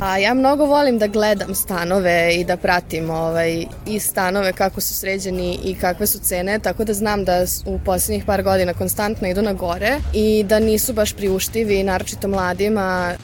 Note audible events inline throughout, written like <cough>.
A ja mnogo volim da gledam stanove i da pratim ovaj, i stanove kako su sređeni i kakve su cene, tako da znam da u poslednjih par godina konstantno idu na gore i da nisu baš priuštivi, naročito mladima.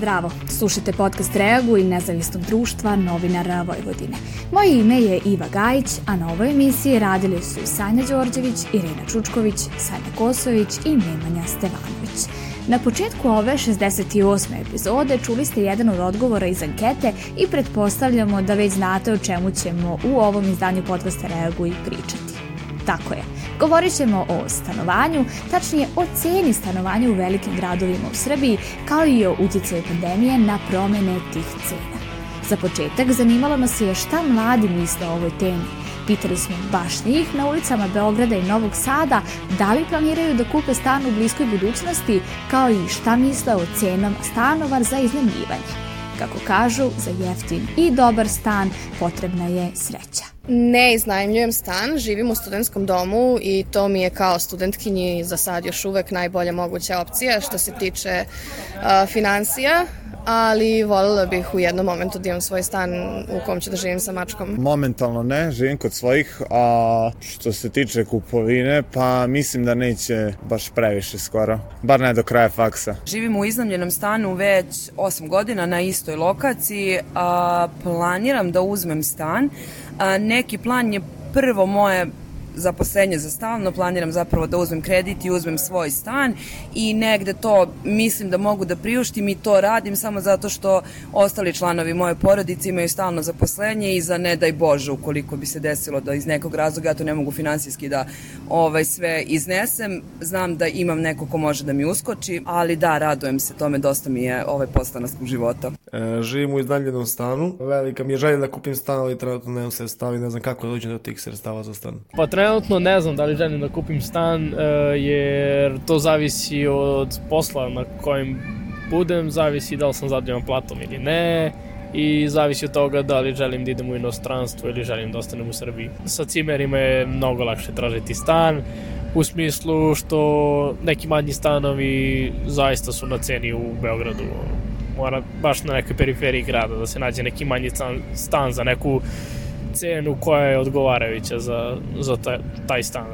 Zdravo, slušajte podcast Reagu i nezavisnog društva novinara Vojvodine. Moje ime je Iva Gajić, a na ovoj emisiji radili su Sanja Đorđević, Irena Čučković, Sanja Kosović i Nemanja Stevanović. Na početku ove 68. epizode čuli ste jedan od odgovora iz ankete i pretpostavljamo da već znate o čemu ćemo u ovom izdanju podcasta Reagu i pričati. Tako je, Govorit ćemo o stanovanju, tačnije o ceni stanovanja u velikim gradovima u Srbiji, kao i o utjecaju pandemije na promene tih cena. Za početak zanimalo nas je šta mladi misle o ovoj temi. Pitali smo baš njih na ulicama Beograda i Novog Sada da li planiraju da kupe stan u bliskoj budućnosti, kao i šta misle o cenama stanova za iznajmljivanje. Kako kažu, za jeftin i dobar stan potrebna je sreća. Ne iznajmljujem stan, živim u studentskom domu i to mi je kao studentkinji za sad još uvek najbolja moguća opcija što se tiče uh, financija ali voljela bih u jednom momentu da imam svoj stan u kom ću da živim sa mačkom. Momentalno ne, živim kod svojih, a što se tiče kupovine, pa mislim da neće baš previše skoro, bar ne do kraja faksa. Živim u iznamljenom stanu već 8 godina na istoj lokaciji, a planiram da uzmem stan, a, neki plan je prvo moje zaposlenje za stalno, planiram zapravo da uzmem kredit i uzmem svoj stan i negde to mislim da mogu da priuštim i to radim samo zato što ostali članovi moje porodice imaju stalno zaposlenje i za ne daj Bože ukoliko bi se desilo da iz nekog razloga ja to ne mogu finansijski da ovaj, sve iznesem, znam da imam neko ko može da mi uskoči, ali da, radujem se tome, dosta mi je ovaj postanarskog života. E, živim u iznajmljenom stanu, velika mi je želja da kupim stan, ali trenutno nemam sredstava i ne znam kako da dođem do tih sredstava za stan. Pa trenutno ne znam da li želim da kupim stan, uh, jer to zavisi od posla na kojem budem, zavisi da li sam zadovoljan platom ili ne, i zavisi od toga da li želim da idem u inostranstvo ili želim da ostanem u Srbiji. Sa cimerima je mnogo lakše tražiti stan, u smislu što neki manji stanovi zaista su na ceni u Beogradu. Mora baš na nekoj periferiji grada da se nađe neki manji stan, stan za neku cenu koja je odgovarajuća za, za taj, taj stan.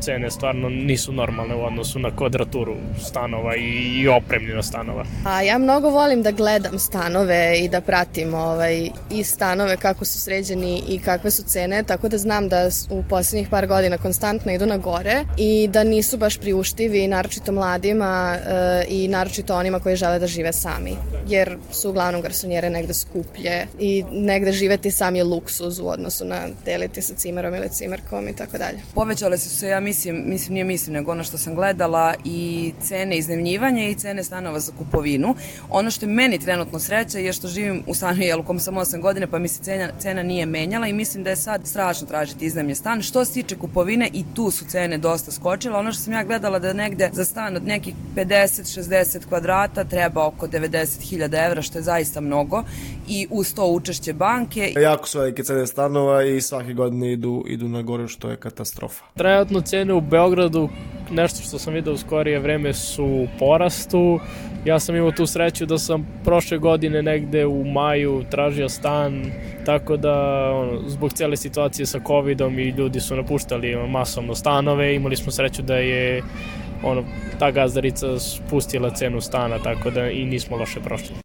Cene stvarno nisu normalne u odnosu na kvadraturu stanova i, i opremljenost stanova. A ja mnogo volim da gledam stanove i da pratim ovaj, i stanove kako su sređeni i kakve su cene, tako da znam da u poslednjih par godina konstantno idu na gore i da nisu baš priuštivi, naročito mladima e, i naročito onima koji žele da žive sami, jer su uglavnom garsonjere negde skuplje i negde živeti sam je luksuz u odnosu na deliti sa cimerom ili cimerkom i tako dalje. Povećale su se, ja mislim, mislim nije mislim, nego ono što sam gledala i cene iznajmljivanja i cene stanova za kupovinu. Ono što je meni trenutno sreća je što živim u stanu jel, u kom sam 8 godine, pa mi se cena, cena nije menjala i mislim da je sad strašno tražiti iznajmlje stan. Što se tiče kupovine i tu su cene dosta skočile. Ono što sam ja gledala da negde za stan od nekih 50-60 kvadrata treba oko 90.000 evra, što je zaista mnogo i uz to učešće banke. Jako su velike cene stanova i svake godine idu, idu na gore što je katastrofa. Trenutno cene u Beogradu, nešto što sam vidio u skorije vreme su u porastu. Ja sam imao tu sreću da sam prošle godine negde u maju tražio stan, tako da ono, zbog cele situacije sa covidom i ljudi su napuštali masovno stanove, imali smo sreću da je ono, ta gazdarica spustila cenu stana, tako da i nismo loše prošli.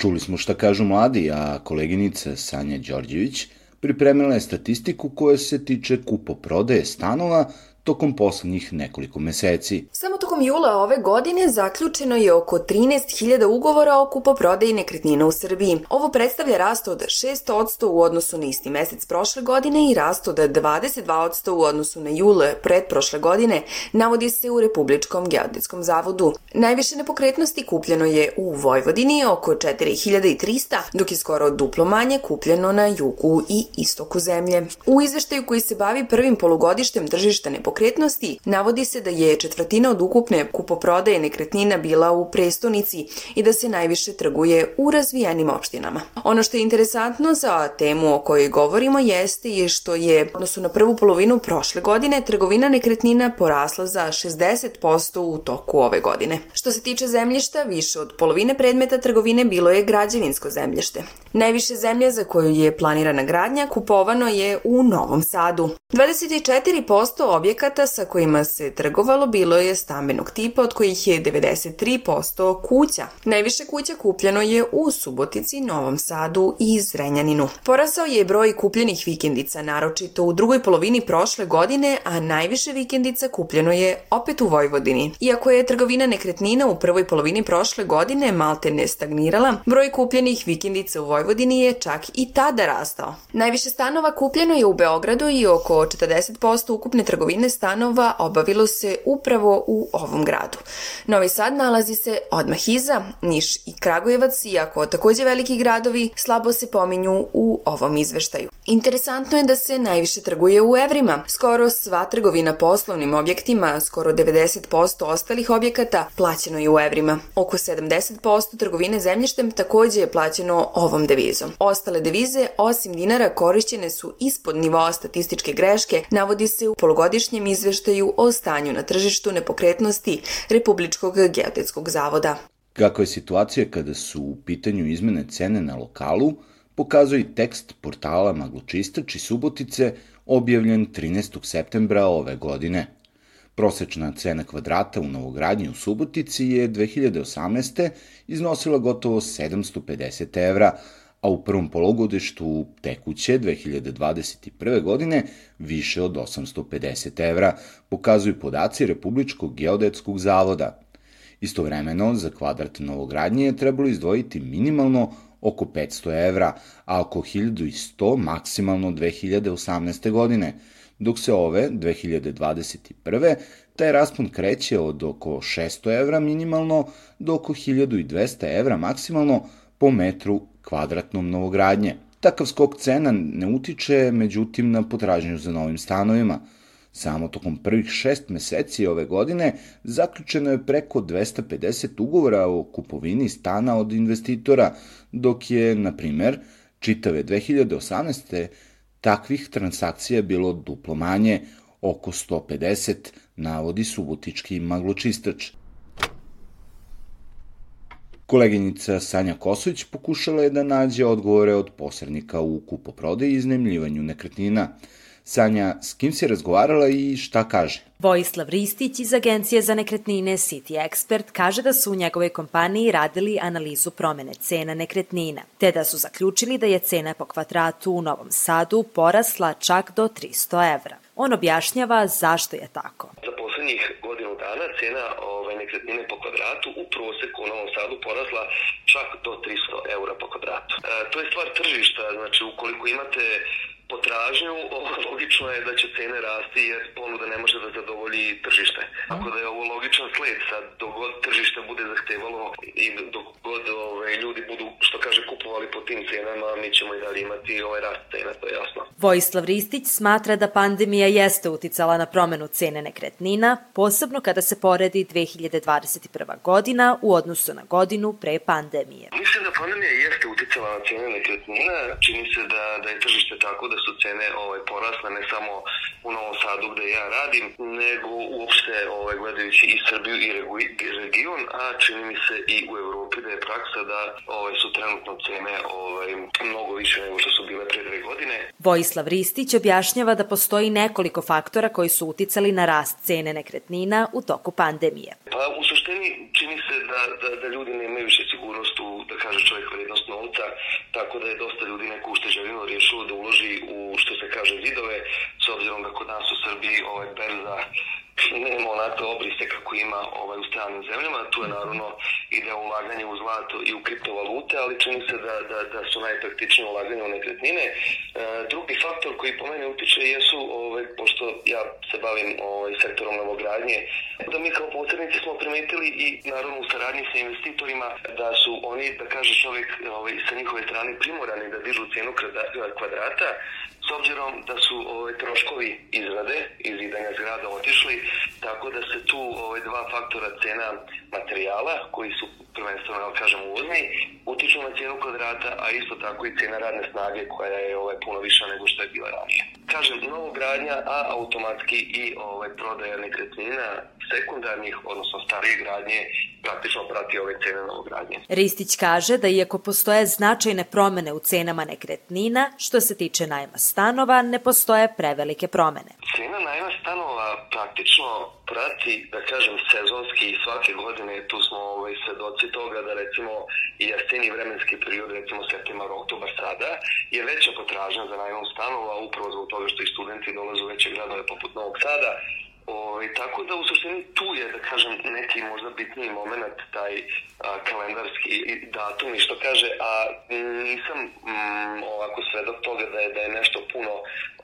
Čuli smo šta kažu mladi, a koleginica Sanja Đorđević pripremila je statistiku koja se tiče kupo-prodaje stanova tokom poslednjih nekoliko meseci. Samo tokom jula ove godine zaključeno je oko 13.000 ugovora o kupoprodaji nekretnina u Srbiji. Ovo predstavlja rast od 6% u odnosu na isti mesec prošle godine i rast od 22% u odnosu na jul predprošle godine, navodi se u Republičkom geodetskom zavodu. Najviše nepokretnosti kupljeno je u Vojvodini oko 4300, dok je skoro duplo manje kupljeno na jugu i istoku zemlje. U izveštaju koji se bavi prvim polugodištem tržišta nepokretnosti nepokretnosti, navodi se da je četvrtina od ukupne kupoprodaje nekretnina bila u prestonici i da se najviše trguje u razvijenim opštinama. Ono što je interesantno za temu o kojoj govorimo jeste i što je, odnosno na prvu polovinu prošle godine, trgovina nekretnina porasla za 60% u toku ove godine. Što se tiče zemljišta, više od polovine predmeta trgovine bilo je građevinsko zemljište. Najviše zemlje za koju je planirana gradnja kupovano je u Novom Sadu. 24% objekata sa kojima se trgovalo bilo je stambenog tipa, od kojih je 93% kuća. Najviše kuća kupljeno je u Subotici, Novom Sadu i Zrenjaninu. Porasao je broj kupljenih vikendica, naročito u drugoj polovini prošle godine, a najviše vikendica kupljeno je opet u Vojvodini. Iako je trgovina nekretnina u prvoj polovini prošle godine malte ne stagnirala, broj kupljenih vikendica u Vojvodini je čak i tada rastao. Najviše stanova kupljeno je u Beogradu i oko 40% ukupne trgovine stanova obavilo se upravo u ovom gradu. Novi Sad nalazi se odmah iza, Niš i Kragujevac, iako takođe veliki gradovi, slabo se pominju u ovom izveštaju. Interesantno je da se najviše trguje u evrima. Skoro sva trgovina poslovnim objektima, skoro 90% ostalih objekata plaćeno je u evrima. Oko 70% trgovine zemljištem takođe je plaćeno ovom devizom. Ostale devize, osim dinara, korišćene su ispod nivoa statističke greške, navodi se u polugodišnjem izveštaju o stanju na tržištu nepokretnosti Republičkog geodetskog zavoda. Kako je situacija kada su u pitanju izmene cene na lokalu, pokazuje tekst portala Maglučistač i Subotice objavljen 13. septembra ove godine. Prosečna cena kvadrata u novogradnji u Subotici je 2018. iznosila gotovo 750 evra, a u prvom polugodištu tekuće 2021. godine više od 850 evra, pokazuju podaci Republičkog geodetskog zavoda. Istovremeno, za kvadrat novogradnje je trebalo izdvojiti minimalno oko 500 evra, a oko 1100 maksimalno 2018. godine, dok se ove 2021. taj raspon kreće od oko 600 evra minimalno do oko 1200 evra maksimalno po metru kvadratnom novogradnje. Takav skok cena ne utiče, međutim, na potražnju za novim stanovima. Samo tokom prvih šest meseci ove godine zaključeno je preko 250 ugovora o kupovini stana od investitora, dok je, na primer, čitave 2018. takvih transakcija bilo duplo manje, oko 150, navodi subotički magločistač. Koleginica Sanja Kosović pokušala je da nađe odgovore od posrednika u kupoprodaji i iznemljivanju nekretnina. Sanja, s kim si razgovarala i šta kaže? Vojislav Ristić iz Agencije za nekretnine City Expert kaže da su u njegovoj kompaniji radili analizu promene cena nekretnina, te da su zaključili da je cena po kvadratu u Novom Sadu porasla čak do 300 evra. On objašnjava zašto je tako. Za poslednjih godinu dana cena ovaj, nekretnine po kvadratu u proseku u Novom Sadu porasla čak do 300 eura po kvadratu. E, to je stvar tržišta, znači ukoliko imate potražnju, <laughs> logično je da će cene rasti jer ponuda ne može da zadovolji tržište. Tako da je ovo logičan sled sad, dok god tržište bude zahtevalo i dok god ove, ovaj, ljudi budu, što kaže, kupovali po tim cenama, mi ćemo i dalje imati ovaj rast cena, to je jasno. Vojislav Ristić smatra da pandemija jeste uticala na promenu cene nekretnina, posebno kada se poredi 2021. godina u odnosu na godinu pre pandemije. Mislim da pandemija jeste uticala na cene nekretnina, čini se da, da je tržište tako da su cene ovaj, porasle ne samo u Novom Sadu gde ja radim, nego uopšte ovaj, gledajući i Srbiju i region, a čini mi se i u Evropi da je praksa da ovaj, su trenutno cene ovaj, mnogo više nego što su bile pre dve godine. Vojislav Ristić objašnjava da postoji nekoliko faktora koji su uticali na rast cene nekretnina u toku pandemije. Pa u suštini čini se da, da, da ljudi nemaju više sigurnost u, da kaže čovjek, vrednost novca, tako da je dosta ljudi neku ušteđevinu rješilo da uloži u, što se kaže, zidove, s obzirom da kod nas u Srbiji ovaj berza nema onakve obrise kako ima ovaj, u stranim zemljama. Tu je naravno i da ulaganje u zlato i u kriptovalute, ali čini se da, da, da su najpraktičnije ulaganje u nekretnine. E, drugi faktor koji po mene utiče jesu, ovaj, pošto ja se bavim ovaj, sektorom novogradnje, da mi kao posrednici smo primetili i naravno u saradnji sa investitorima da su oni, da kaže čovjek ovaj, sa njihove strane primorani da dižu cenu kvadrata, s obzirom da su ovaj, troškovi izrade i zidanja zgrada otišli, tako da se tu ovaj, dva faktora cena materijala, koji su prvenstveno, kažem, uvozni, utiču na cijenu kvadrata, a isto tako i cena radne snage koja je ovaj, puno više nego što je bila ranije. Kažem, novogradnja, a automatski i ovaj, prodaja nekretnina sekundarnih, odnosno starije gradnje, praktično prati ove cene novogradnje. Ristić kaže da iako postoje značajne promene u cenama nekretnina, što se tiče najma stanova, ne postoje prevelike promene. Cena najma stanova praktično prati, da kažem, sezonski i svake godine tu smo ovaj, svedoci toga da recimo i jeseni vremenski period, recimo septembar, oktobar sada, je veća potražnja za najmom stanova upravo zbog toga što i studenti dolaze u veće gradove poput Novog Sada, O, ovaj, tako da u suštini tu je, da kažem, neki možda bitniji moment, taj a, kalendarski datum i što kaže, a nisam mm, ovako svedok toga da je, da je nešto puno,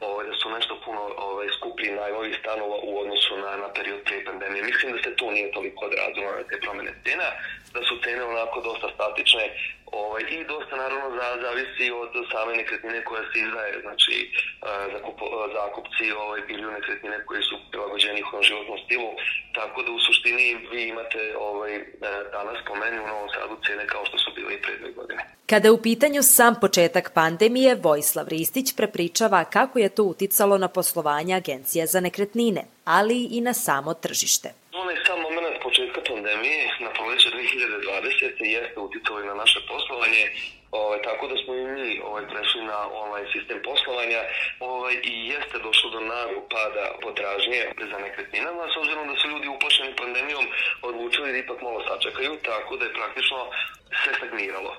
ovaj, da su nešto puno ovaj, skuplji najmovi stanova u odnosu na, na period pre pandemije. Mislim da se tu nije toliko odrazilo na te promene cena, da su cene onako dosta statične ovaj, i dosta naravno za, zavisi od same nekretnine koja se izdaje, znači zakup, zakupci ovaj, bili u nekretnine koji su prilagođeni u životnom stilu, tako da u suštini vi imate ovaj, danas po meni u Novom Sadu cene kao što su bile i pre dve godine. Kada je u pitanju sam početak pandemije, Vojislav Ristić prepričava kako je to uticalo na poslovanje Agencije za nekretnine, ali i na samo tržište. Onaj sam moment početka pandemije na proleće 2020. jeste uticalo i na naše poslovanje, ovaj, tako da smo i mi ovaj, prešli na online sistem poslovanja ovaj, i jeste došlo do naglog pada potražnje za nekretninama, s obzirom da su ljudi uplašeni pandemijom odlučili da ipak malo sačekaju, tako da je praktično sve stagniralo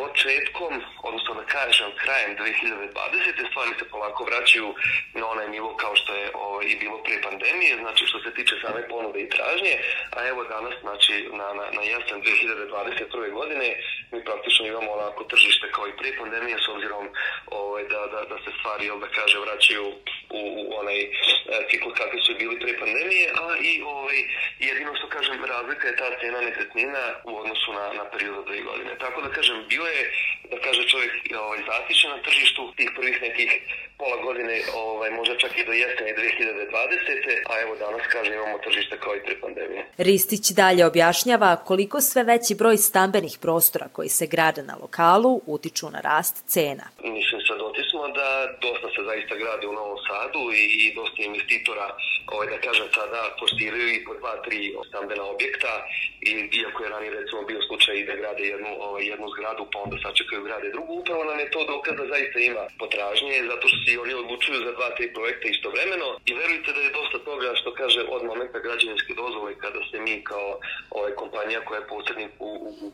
početkom, odnosno da kažem krajem 2020. stvari se polako vraćaju na onaj nivo kao što je ovaj, i bilo pre pandemije, znači što se tiče same ponude i tražnje, a evo danas, znači na, na, na jesen 2021. godine, mi praktično imamo onako tržište kao i pre pandemije s obzirom ovaj, da, da, da se stvari, jel da kaže, vraćaju u, u onaj e, ciklus kakvi su bili pre pandemije, a i ovaj, jedino što kažem, razlika je ta cena nekretnina u odnosu na, na period od dve godine. Tako da kažem, bio je, da kaže čovjek, ovaj, zatišen na tržištu tih prvih nekih pola godine, ovaj, možda čak i do jesene 2020. A evo danas, kaže, imamo tržište kao i pre pandemije. Ristić dalje objašnjava koliko sve veći broj stambenih prostora koji se grade na lokalu utiču na rast cena. Mislim, svedoci smo da dosta se zaista gradi u Novom Sadu i, i dosta investitora, ovaj, da kažem, sada postiraju i po dva, tri stambena objekta i iako je ranije recimo bio slučaj da grade jednu, ovaj, jednu zgradu pa onda sačekaju grade drugu, upravo nam je to dokaz da zaista ima potražnje zato što si oni odlučuju za dva, tri projekta istovremeno i verujte da je dosta toga što kaže od momenta građevinske dozvole kada se mi kao ovaj, kompanija koja je posrednik u, u,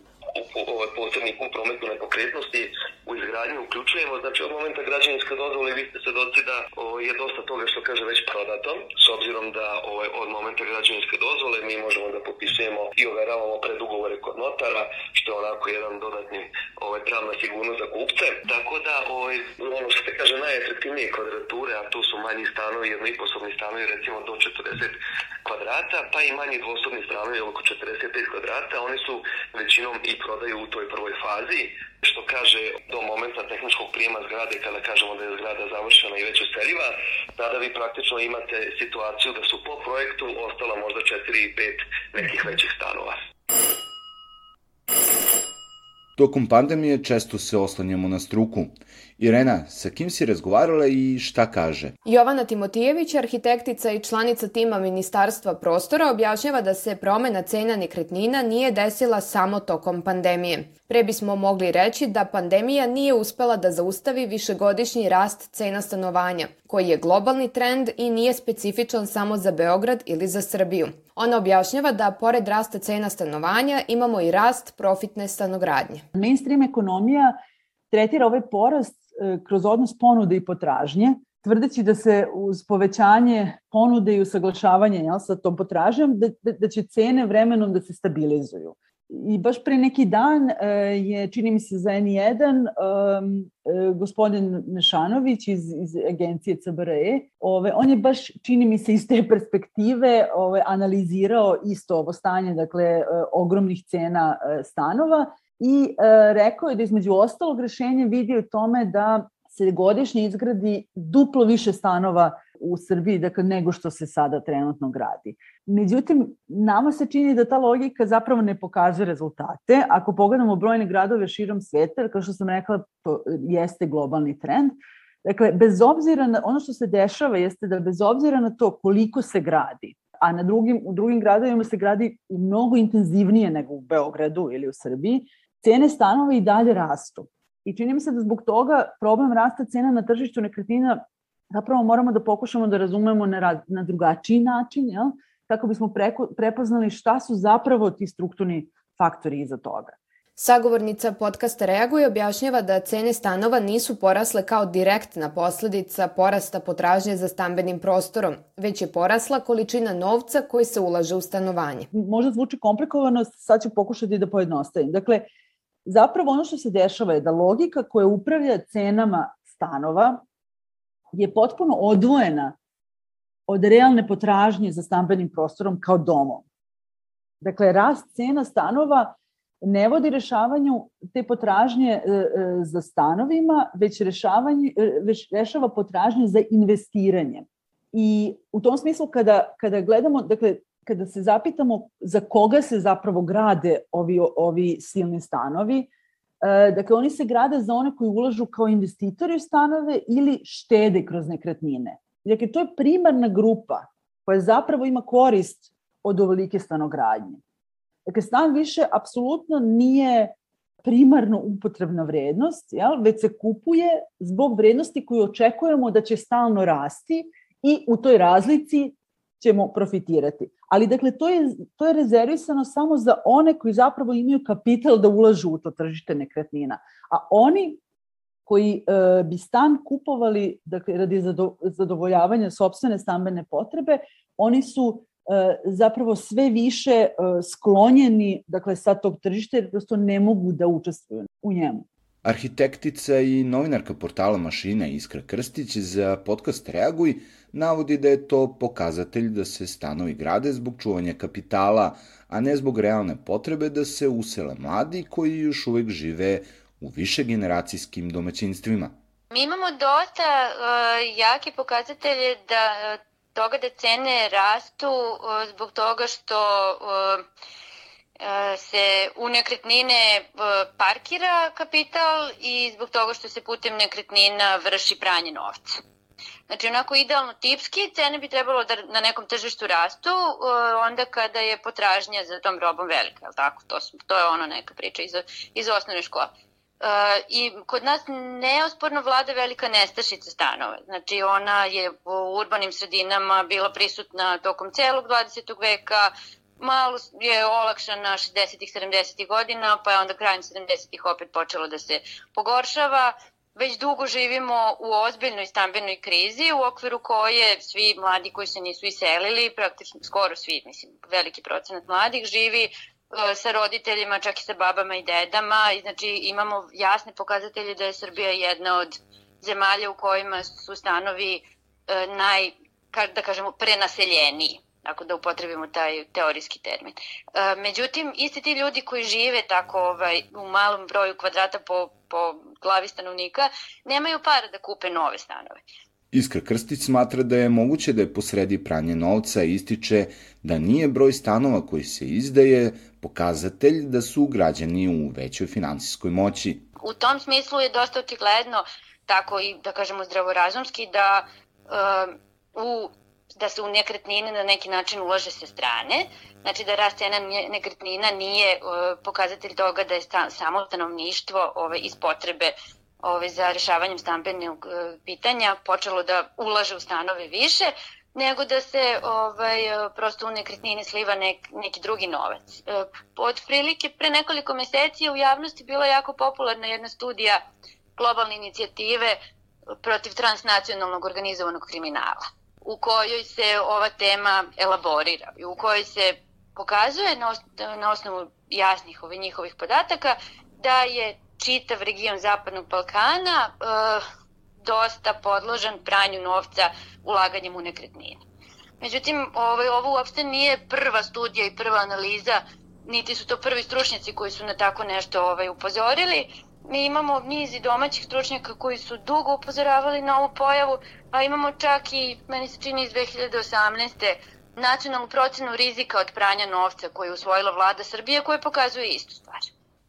u, ovaj, posrednik u prometu nepokretnosti u izgradnju uključujemo, znači od momenta građevinske dozvole vi ste svedoci da o, je dosta toga što kaže već prodato, s obzirom da ovaj, od momenta građevinske dozvole mi možemo da popisujemo i overavamo predugovore kod notara, što je onako jedan dodatni ovaj, pravna sigurnost za kupce. Tako da ovaj, ono što se kaže najefektivnije kvadrature, a tu su manji stanovi, jednoiposobni stanovi recimo do 40 kvadrata, pa i manji dvosobni stanovi oko 45 kvadrata, oni su većinom i prodaju u toj prvoj fazi, što kaže do momenta tehničkog prijema zgrade, kada kažemo da je zgrada završena i već useljiva, tada vi praktično imate situaciju da su po projektu ostala možda 4 i 5 nekih većih stanova. Tokom pandemije često se oslanjamo na struku. Irena, sa kim si razgovarala i šta kaže? Jovana Timotijević, arhitektica i članica tima Ministarstva prostora, objašnjava da se promena cena nekretnina nije desila samo tokom pandemije. Pre bismo mogli reći da pandemija nije uspela da zaustavi višegodišnji rast cena stanovanja, koji je globalni trend i nije specifičan samo za Beograd ili za Srbiju. Ona objašnjava da pored rasta cena stanovanja imamo i rast profitne stanogradnje. Mainstream ekonomija tretira ovaj porast e, kroz odnos ponude i potražnje, tvrdeći da se uz povećanje ponude i usaglašavanje jel, sa tom potražnjom, da, da, da će cene vremenom da se stabilizuju. I baš pre neki dan e, je, čini mi se za N1, e, gospodin Mešanović iz, iz agencije CBRE, ove, on je baš, čini mi se, iz te perspektive ove, analizirao isto ovo stanje, dakle, e, ogromnih cena stanova i rekao je da između ostalog rešenja vidi u tome da se godišnje izgradi duplo više stanova u Srbiji dakle, nego što se sada trenutno gradi. Međutim, nama se čini da ta logika zapravo ne pokazuje rezultate. Ako pogledamo brojne gradove širom sveta, kao što sam rekla, jeste globalni trend, Dakle, bez obzira na ono što se dešava jeste da bez obzira na to koliko se gradi, a na drugim, u drugim gradovima se gradi mnogo intenzivnije nego u Beogradu ili u Srbiji, cene stanova i dalje rastu. I čini mi se da zbog toga problem rasta cena na tržištu nekretnina zapravo moramo da pokušamo da razumemo na, na drugačiji način, jel? kako bismo preko, prepoznali šta su zapravo ti strukturni faktori iza toga. Sagovornica podcasta Reaguje objašnjava da cene stanova nisu porasle kao direktna posledica porasta potražnje za stambenim prostorom, već je porasla količina novca koji se ulaže u stanovanje. Možda zvuči komplikovano, sad ću pokušati da pojednostavim. Dakle, zapravo ono što se dešava je da logika koja upravlja cenama stanova je potpuno odvojena od realne potražnje za stambenim prostorom kao domom. Dakle, rast cena stanova ne vodi rešavanju te potražnje e, e, za stanovima, već, rešavanje, e, već rešava potražnje za investiranje. I u tom smislu kada, kada gledamo, dakle, kada se zapitamo za koga se zapravo grade ovi, ovi silni stanovi, dakle, oni se grade za one koji ulažu kao investitori u stanove ili štede kroz nekretnine. Dakle, to je primarna grupa koja zapravo ima korist od ovolike stanogradnje. Dakle, stan više apsolutno nije primarno upotrebna vrednost, jel? već se kupuje zbog vrednosti koju očekujemo da će stalno rasti i u toj razlici ćemo profitirati. Ali dakle, to je, to je rezervisano samo za one koji zapravo imaju kapital da ulažu u to tržište nekretnina. A oni koji e, bi stan kupovali dakle, radi zadovoljavanja sobstvene stambene potrebe, oni su E, zapravo sve više e, sklonjeni dakle, sa tog tržišta jer prosto ne mogu da učestvuju u njemu. Arhitektica i novinarka portala Mašina Iskra Krstić za podcast Reaguj navodi da je to pokazatelj da se stanovi grade zbog čuvanja kapitala, a ne zbog realne potrebe da se usele mladi koji još uvek žive u više generacijskim domaćinstvima. Mi imamo dosta uh, jake pokazatelje da toga da cene rastu zbog toga što se u nekretnine parkira kapital i zbog toga što se putem nekretnina vrši pranje novca. Znači, onako idealno tipski, cene bi trebalo da na nekom tržištu rastu onda kada je potražnja za tom robom velika, je tako? To, to je ono neka priča iz, iz osnovne škole. Uh, I kod nas neosporno vlada velika nestašica stanova. Znači ona je u urbanim sredinama bila prisutna tokom celog 20. veka, malo je olakšana 60-ih, 70-ih godina, pa je onda krajem 70-ih opet počelo da se pogoršava. Već dugo živimo u ozbiljnoj stambenoj krizi u okviru koje svi mladi koji se nisu iselili, praktično skoro svi, mislim, veliki procenat mladih živi E, sa roditeljima, čak i sa babama i dedama. I znači imamo jasne pokazatelje da je Srbija jedna od zemalja u kojima su stanovi e, naj, da kažemo, prenaseljeniji ako da upotrebimo taj teorijski termin. E, međutim, isti ti ljudi koji žive tako ovaj, u malom broju kvadrata po, po glavi stanovnika, nemaju para da kupe nove stanove. Iskra Krstić smatra da je moguće da je posredi pranje novca i ističe da nije broj stanova koji se izdaje pokazatelj da su građani u većoj finansijskoj moći. U tom smislu je dosta očigledno, tako i da kažemo zdravorazumski, da uh, u da se u nekretnine na neki način ulaže sa strane, znači da rast cena nekretnina nije pokazatelj toga da je samo stanovništvo ovaj, iz potrebe ovaj, za rešavanjem stambenog uh, pitanja počelo da ulaže u stanove više, nego da se ovaj, prosto u nekretnine sliva nek, neki drugi novac. E, od prilike pre nekoliko meseci u javnosti bila jako popularna jedna studija globalne inicijative protiv transnacionalnog organizovanog kriminala, u kojoj se ova tema elaborira i u kojoj se pokazuje na, na osnovu jasnih ovih njihovih podataka da je čitav region Zapadnog Balkana uh, dosta podložan pranju novca ulaganjem u nekretnine. Međutim, ovaj, ovo uopšte nije prva studija i prva analiza, niti su to prvi stručnjaci koji su na tako nešto ovaj, upozorili, mi imamo niz i domaćih stručnjaka koji su dugo upozoravali na ovu pojavu, a imamo čak i, meni se čini iz 2018. nacionalnu procenu rizika od pranja novca koju je usvojila vlada Srbije koja pokazuje istu stvar.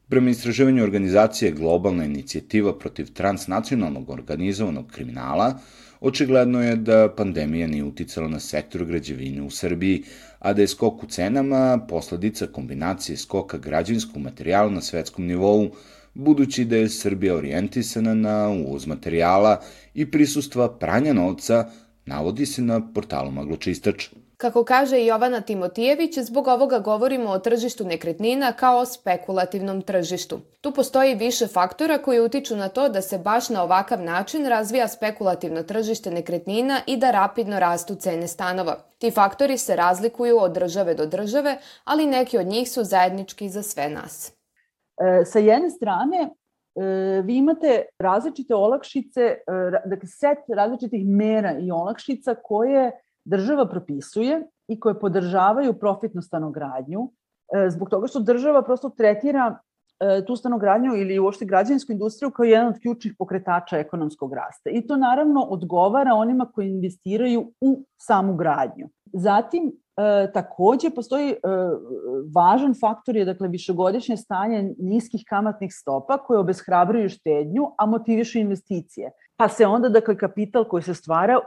Prema istraživanju organizacije Globalna inicijativa protiv transnacionalnog organizovanog kriminala, očigledno je da pandemija nije uticala na sektor građevine u Srbiji, a da je skok u cenama posledica kombinacije skoka građevinskog materijala na svetskom nivou, budući da je Srbija orijentisana na uvoz materijala i prisustva pranja novca, navodi se na portalu Magločistač. Kako kaže Jovana Timotijević, zbog ovoga govorimo o tržištu nekretnina kao o spekulativnom tržištu. Tu postoji više faktora koji utiču na to da se baš na ovakav način razvija spekulativno tržište nekretnina i da rapidno rastu cene stanova. Ti faktori se razlikuju od države do države, ali neki od njih su zajednički za sve nas. E, sa jedne strane, e, vi imate različite olakšice, e, dakle set različitih mera i olakšica koje država propisuje i koje podržavaju profitnu stanogradnju, zbog toga što država prosto tretira tu stanogradnju ili uopšte građansku industriju kao jedan od ključnih pokretača ekonomskog rasta. I to naravno odgovara onima koji investiraju u samu gradnju. Zatim, E, takođe postoji e, važan faktor je dakle višegodišnje stanje niskih kamatnih stopa koje obeshrabruju štednju, a motivišu investicije. Pa se onda dakle kapital koji se stvara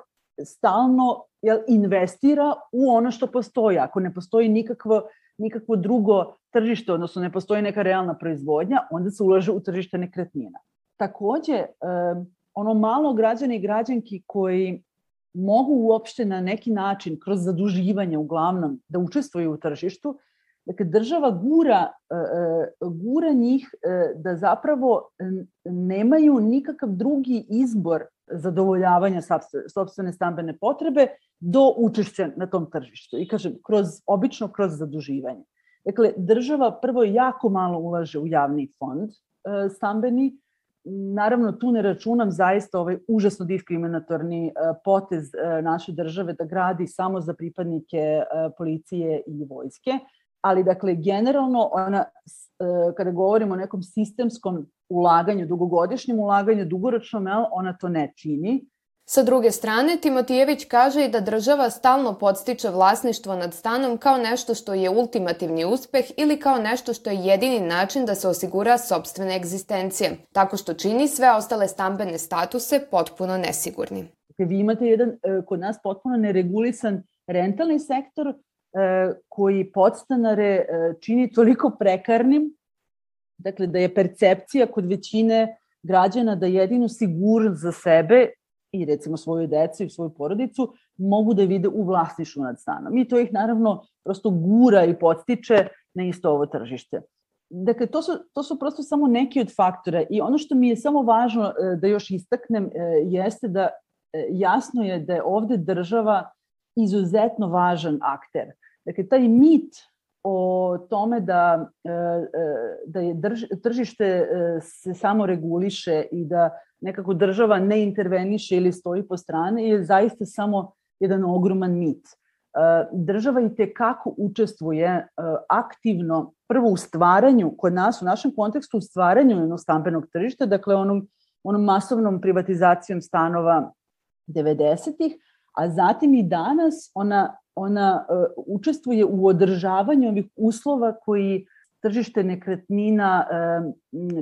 stalno jel, investira u ono što postoji. Ako ne postoji nikakvo, nikakvo drugo tržište, odnosno ne postoji neka realna proizvodnja, onda se ulaže u tržište nekretnina. Takođe, e, ono malo građani i građanki koji mogu uopšte na neki način, kroz zaduživanje uglavnom, da učestvuju u tržištu, Dakle, država gura, e, e, gura njih e, da zapravo nemaju nikakav drugi izbor zadovoljavanja sobstvene stambene potrebe do učešća na tom tržištu. I kažem, kroz, obično kroz zaduživanje. Dakle, država prvo jako malo ulaže u javni fond stambeni, Naravno, tu ne računam zaista ovaj užasno diskriminatorni e, potez e, naše države da gradi samo za pripadnike e, policije i vojske, ali dakle, generalno ona, kada govorimo o nekom sistemskom ulaganju, dugogodišnjem ulaganju, dugoročnom, ona to ne čini. Sa druge strane, Timotijević kaže i da država stalno podstiče vlasništvo nad stanom kao nešto što je ultimativni uspeh ili kao nešto što je jedini način da se osigura sobstvene egzistencije, tako što čini sve ostale stambene statuse potpuno nesigurni. Dakle, vi imate jedan e, kod nas potpuno neregulisan rentalni sektor e, koji podstanare e, čini toliko prekarnim, dakle da je percepcija kod većine građana da jedinu sigurnost za sebe i recimo svoju decu i svoju porodicu mogu da vide u vlasništvu nad stanom. I to ih naravno prosto gura i podstiče na isto ovo tržište. Dakle, to su, to su prosto samo neki od faktora i ono što mi je samo važno e, da još istaknem e, jeste da e, jasno je da je ovde država izuzetno važan akter. Dakle, taj mit o tome da, da je drž, tržište se samo reguliše i da nekako država ne interveniše ili stoji po strane je zaista samo jedan ogroman mit. E, država i tekako učestvuje e, aktivno prvo u stvaranju, kod nas u našem kontekstu u stvaranju jednog stambenog tržišta, dakle onom, onom masovnom privatizacijom stanova 90-ih, a zatim i danas ona, ona uh, učestvuje u održavanju ovih uslova koji tržište nekretnina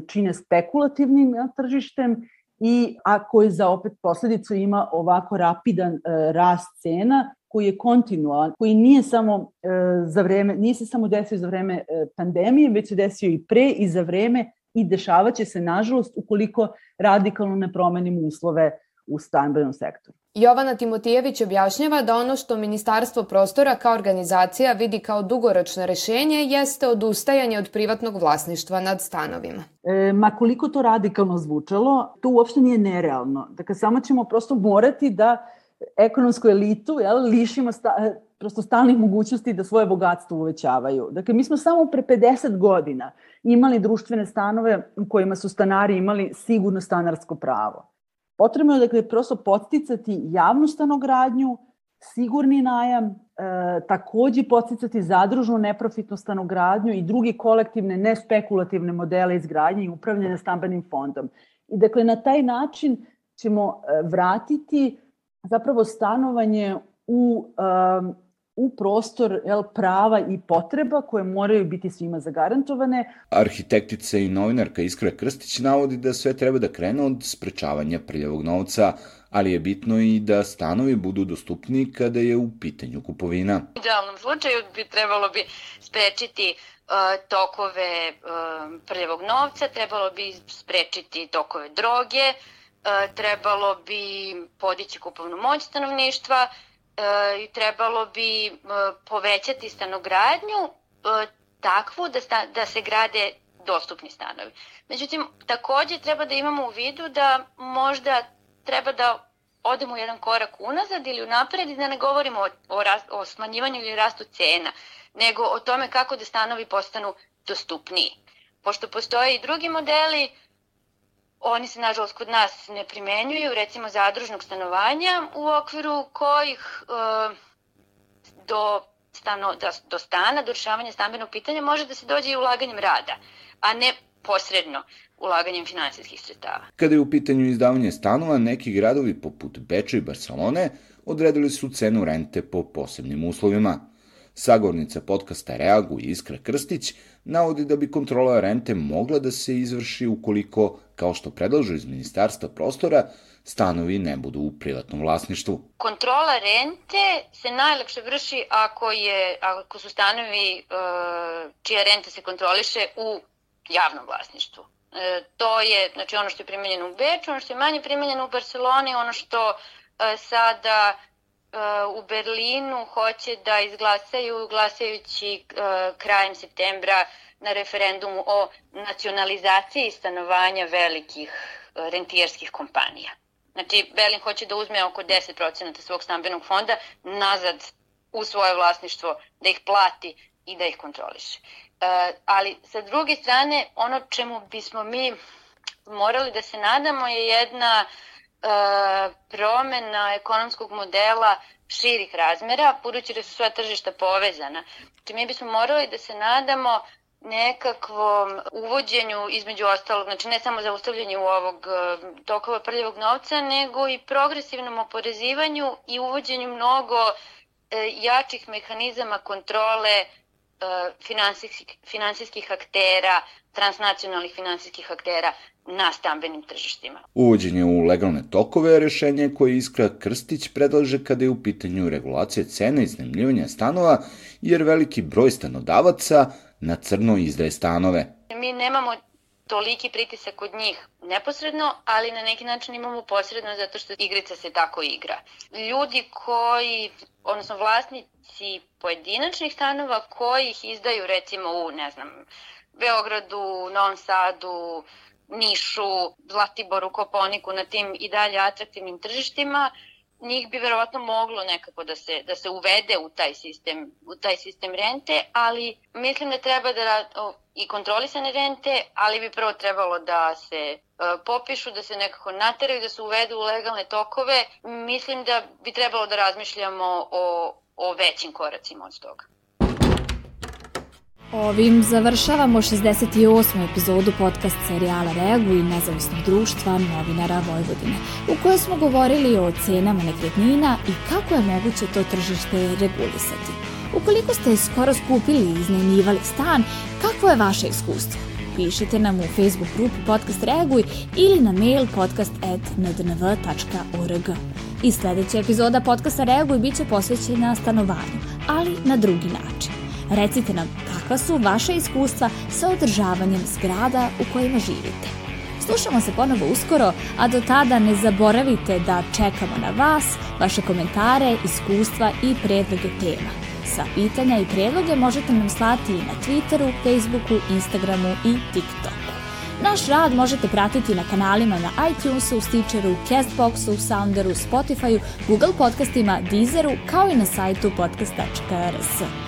čine spekulativnim tržištem i a koji za opet posledicu ima ovako rapidan e, rast cena koji je kontinualan, koji nije samo e, za vreme, nije se samo desio za vreme e, pandemije, već se desio i pre i za vreme i dešavaće se nažalost ukoliko radikalno ne promenimo uslove u stambenom sektoru. Jovana Timotijević objašnjava da ono što Ministarstvo prostora kao organizacija vidi kao dugoročno rešenje jeste odustajanje od privatnog vlasništva nad stanovima. E, ma koliko to radikalno zvučalo, to uopšte nije nerealno. Dakle, samo ćemo prosto morati da ekonomsku elitu jel, lišimo sta, prosto stalnih mogućnosti da svoje bogatstvo uvećavaju. Dakle, mi smo samo pre 50 godina imali društvene stanove u kojima su stanari imali sigurno stanarsko pravo. Potrebno je dakle prosto podsticati javnu stanogradnju sigurni najam, e, takođe podsticati zadružnu neprofitnu stanogradnju i drugi kolektivne nespekulativne modele izgradnje i upravljanja stambenim fondom. I dakle, na taj način ćemo e, vratiti zapravo stanovanje u um, u prostor jel, prava i potreba koje moraju biti svima zagarantovane. Arhitektica i novinarka Iskra Krstić navodi da sve treba da krene od sprečavanja prljavog novca, ali je bitno i da stanovi budu dostupni kada je u pitanju kupovina. U idealnom slučaju bi trebalo bi sprečiti uh, tokove uh, prljavog novca, trebalo bi sprečiti tokove droge, uh, trebalo bi podići kupovnu moć stanovništva, e, trebalo bi e, povećati stanogradnju e, takvu da, sta, da se grade dostupni stanovi. Međutim, takođe treba da imamo u vidu da možda treba da odemo jedan korak unazad ili unapred i da ne govorimo o, o, rast, o smanjivanju ili rastu cena, nego o tome kako da stanovi postanu dostupniji. Pošto postoje i drugi modeli Oni se, nažalost, kod nas ne primenjuju, recimo zadružnog stanovanja, u okviru kojih e, do, stano, da, do stana, do rešavanja stambenog pitanja može da se dođe i ulaganjem rada, a ne posredno ulaganjem finansijskih sredstava. Kada je u pitanju izdavanje stanova, neki gradovi poput Beča i Barcelone odredili su cenu rente po posebnim uslovima. Sagornica podcasta Reagu i Iskra Krstić navodi da bi kontrola rente mogla da se izvrši ukoliko, kao što predlažu iz Ministarstva prostora, stanovi ne budu u privatnom vlasništvu. Kontrola rente se najlakše vrši ako, je, ako su stanovi e, čija renta se kontroliše u javnom vlasništvu. E, to je znači ono što je primenjeno u Beču, ono što je manje primenjeno u Barceloni, ono što e, sada u Berlinu hoće da izglasaju glasajući krajem septembra na referendumu o nacionalizaciji stanovanja velikih rentijerskih kompanija. Znači, Berlin hoće da uzme oko 10% svog stambenog fonda nazad u svoje vlasništvo, da ih plati i da ih kontroliše. Ali sa druge strane, ono čemu bismo mi morali da se nadamo je jedna E, promena ekonomskog modela širih razmera, budući da su sva tržišta povezana. Znači mi bismo morali da se nadamo nekakvom uvođenju između ostalog, znači ne samo zaustavljanju ovog e, tokova prljavog novca, nego i progresivnom oporezivanju i uvođenju mnogo e, jačih mehanizama kontrole finansijskih, finansijskih aktera, transnacionalnih finansijskih aktera na stambenim tržištima. Uvođenje u legalne tokove je rešenje koje Iskra Krstić predlaže kada je u pitanju regulacije cena iznajmljivanja stanova, jer veliki broj stanodavaca na crno izdaje stanove. Mi nemamo toliki pritisak kod njih neposredno, ali na neki način imamo posredno zato što igrica se tako igra. Ljudi koji, odnosno vlasnici pojedinačnih stanova koji ih izdaju recimo u, ne znam, Beogradu, Novom Sadu, Nišu, Zlatiboru, Koponiku na tim i dalje atraktivnim tržištima, njih bi verovatno moglo nekako da se, da se uvede u taj sistem, u taj sistem rente, ali mislim da treba da o, i kontrolisane rente, ali bi prvo trebalo da se uh, popišu, da se nekako nateraju, da se uvedu u legalne tokove. Mislim da bi trebalo da razmišljamo o, o većim koracima od toga. Ovim završavamo 68. epizodu podcast serijala Reagu i nezavisnog društva novinara Vojvodine, u kojoj smo govorili o cenama nekretnina i kako je moguće to tržište regulisati. Ukoliko ste skoro skupili i iznajmljivali stan, kako je vaše iskustvo? Pišite nam u Facebook grupu Podcast Reaguj ili na mail podcast.ndnv.org. I sledeća epizoda podcasta Reaguj biće posvećena stanovanju, ali na drugi način. Recite nam kakva su vaše iskustva sa održavanjem zgrada u kojima živite. Slušamo se ponovo uskoro, a do tada ne zaboravite da čekamo na vas, vaše komentare, iskustva i predloge tema. Sva pitanja i predloge možete nam slati na Twitteru, Facebooku, Instagramu i TikToku. Naš rad možete pratiti na kanalima na iTunesu, Stitcheru, Castboxu, Sounderu, Spotifyu, Google podcastima, Deezeru, kao i na sajtu podcast.rs.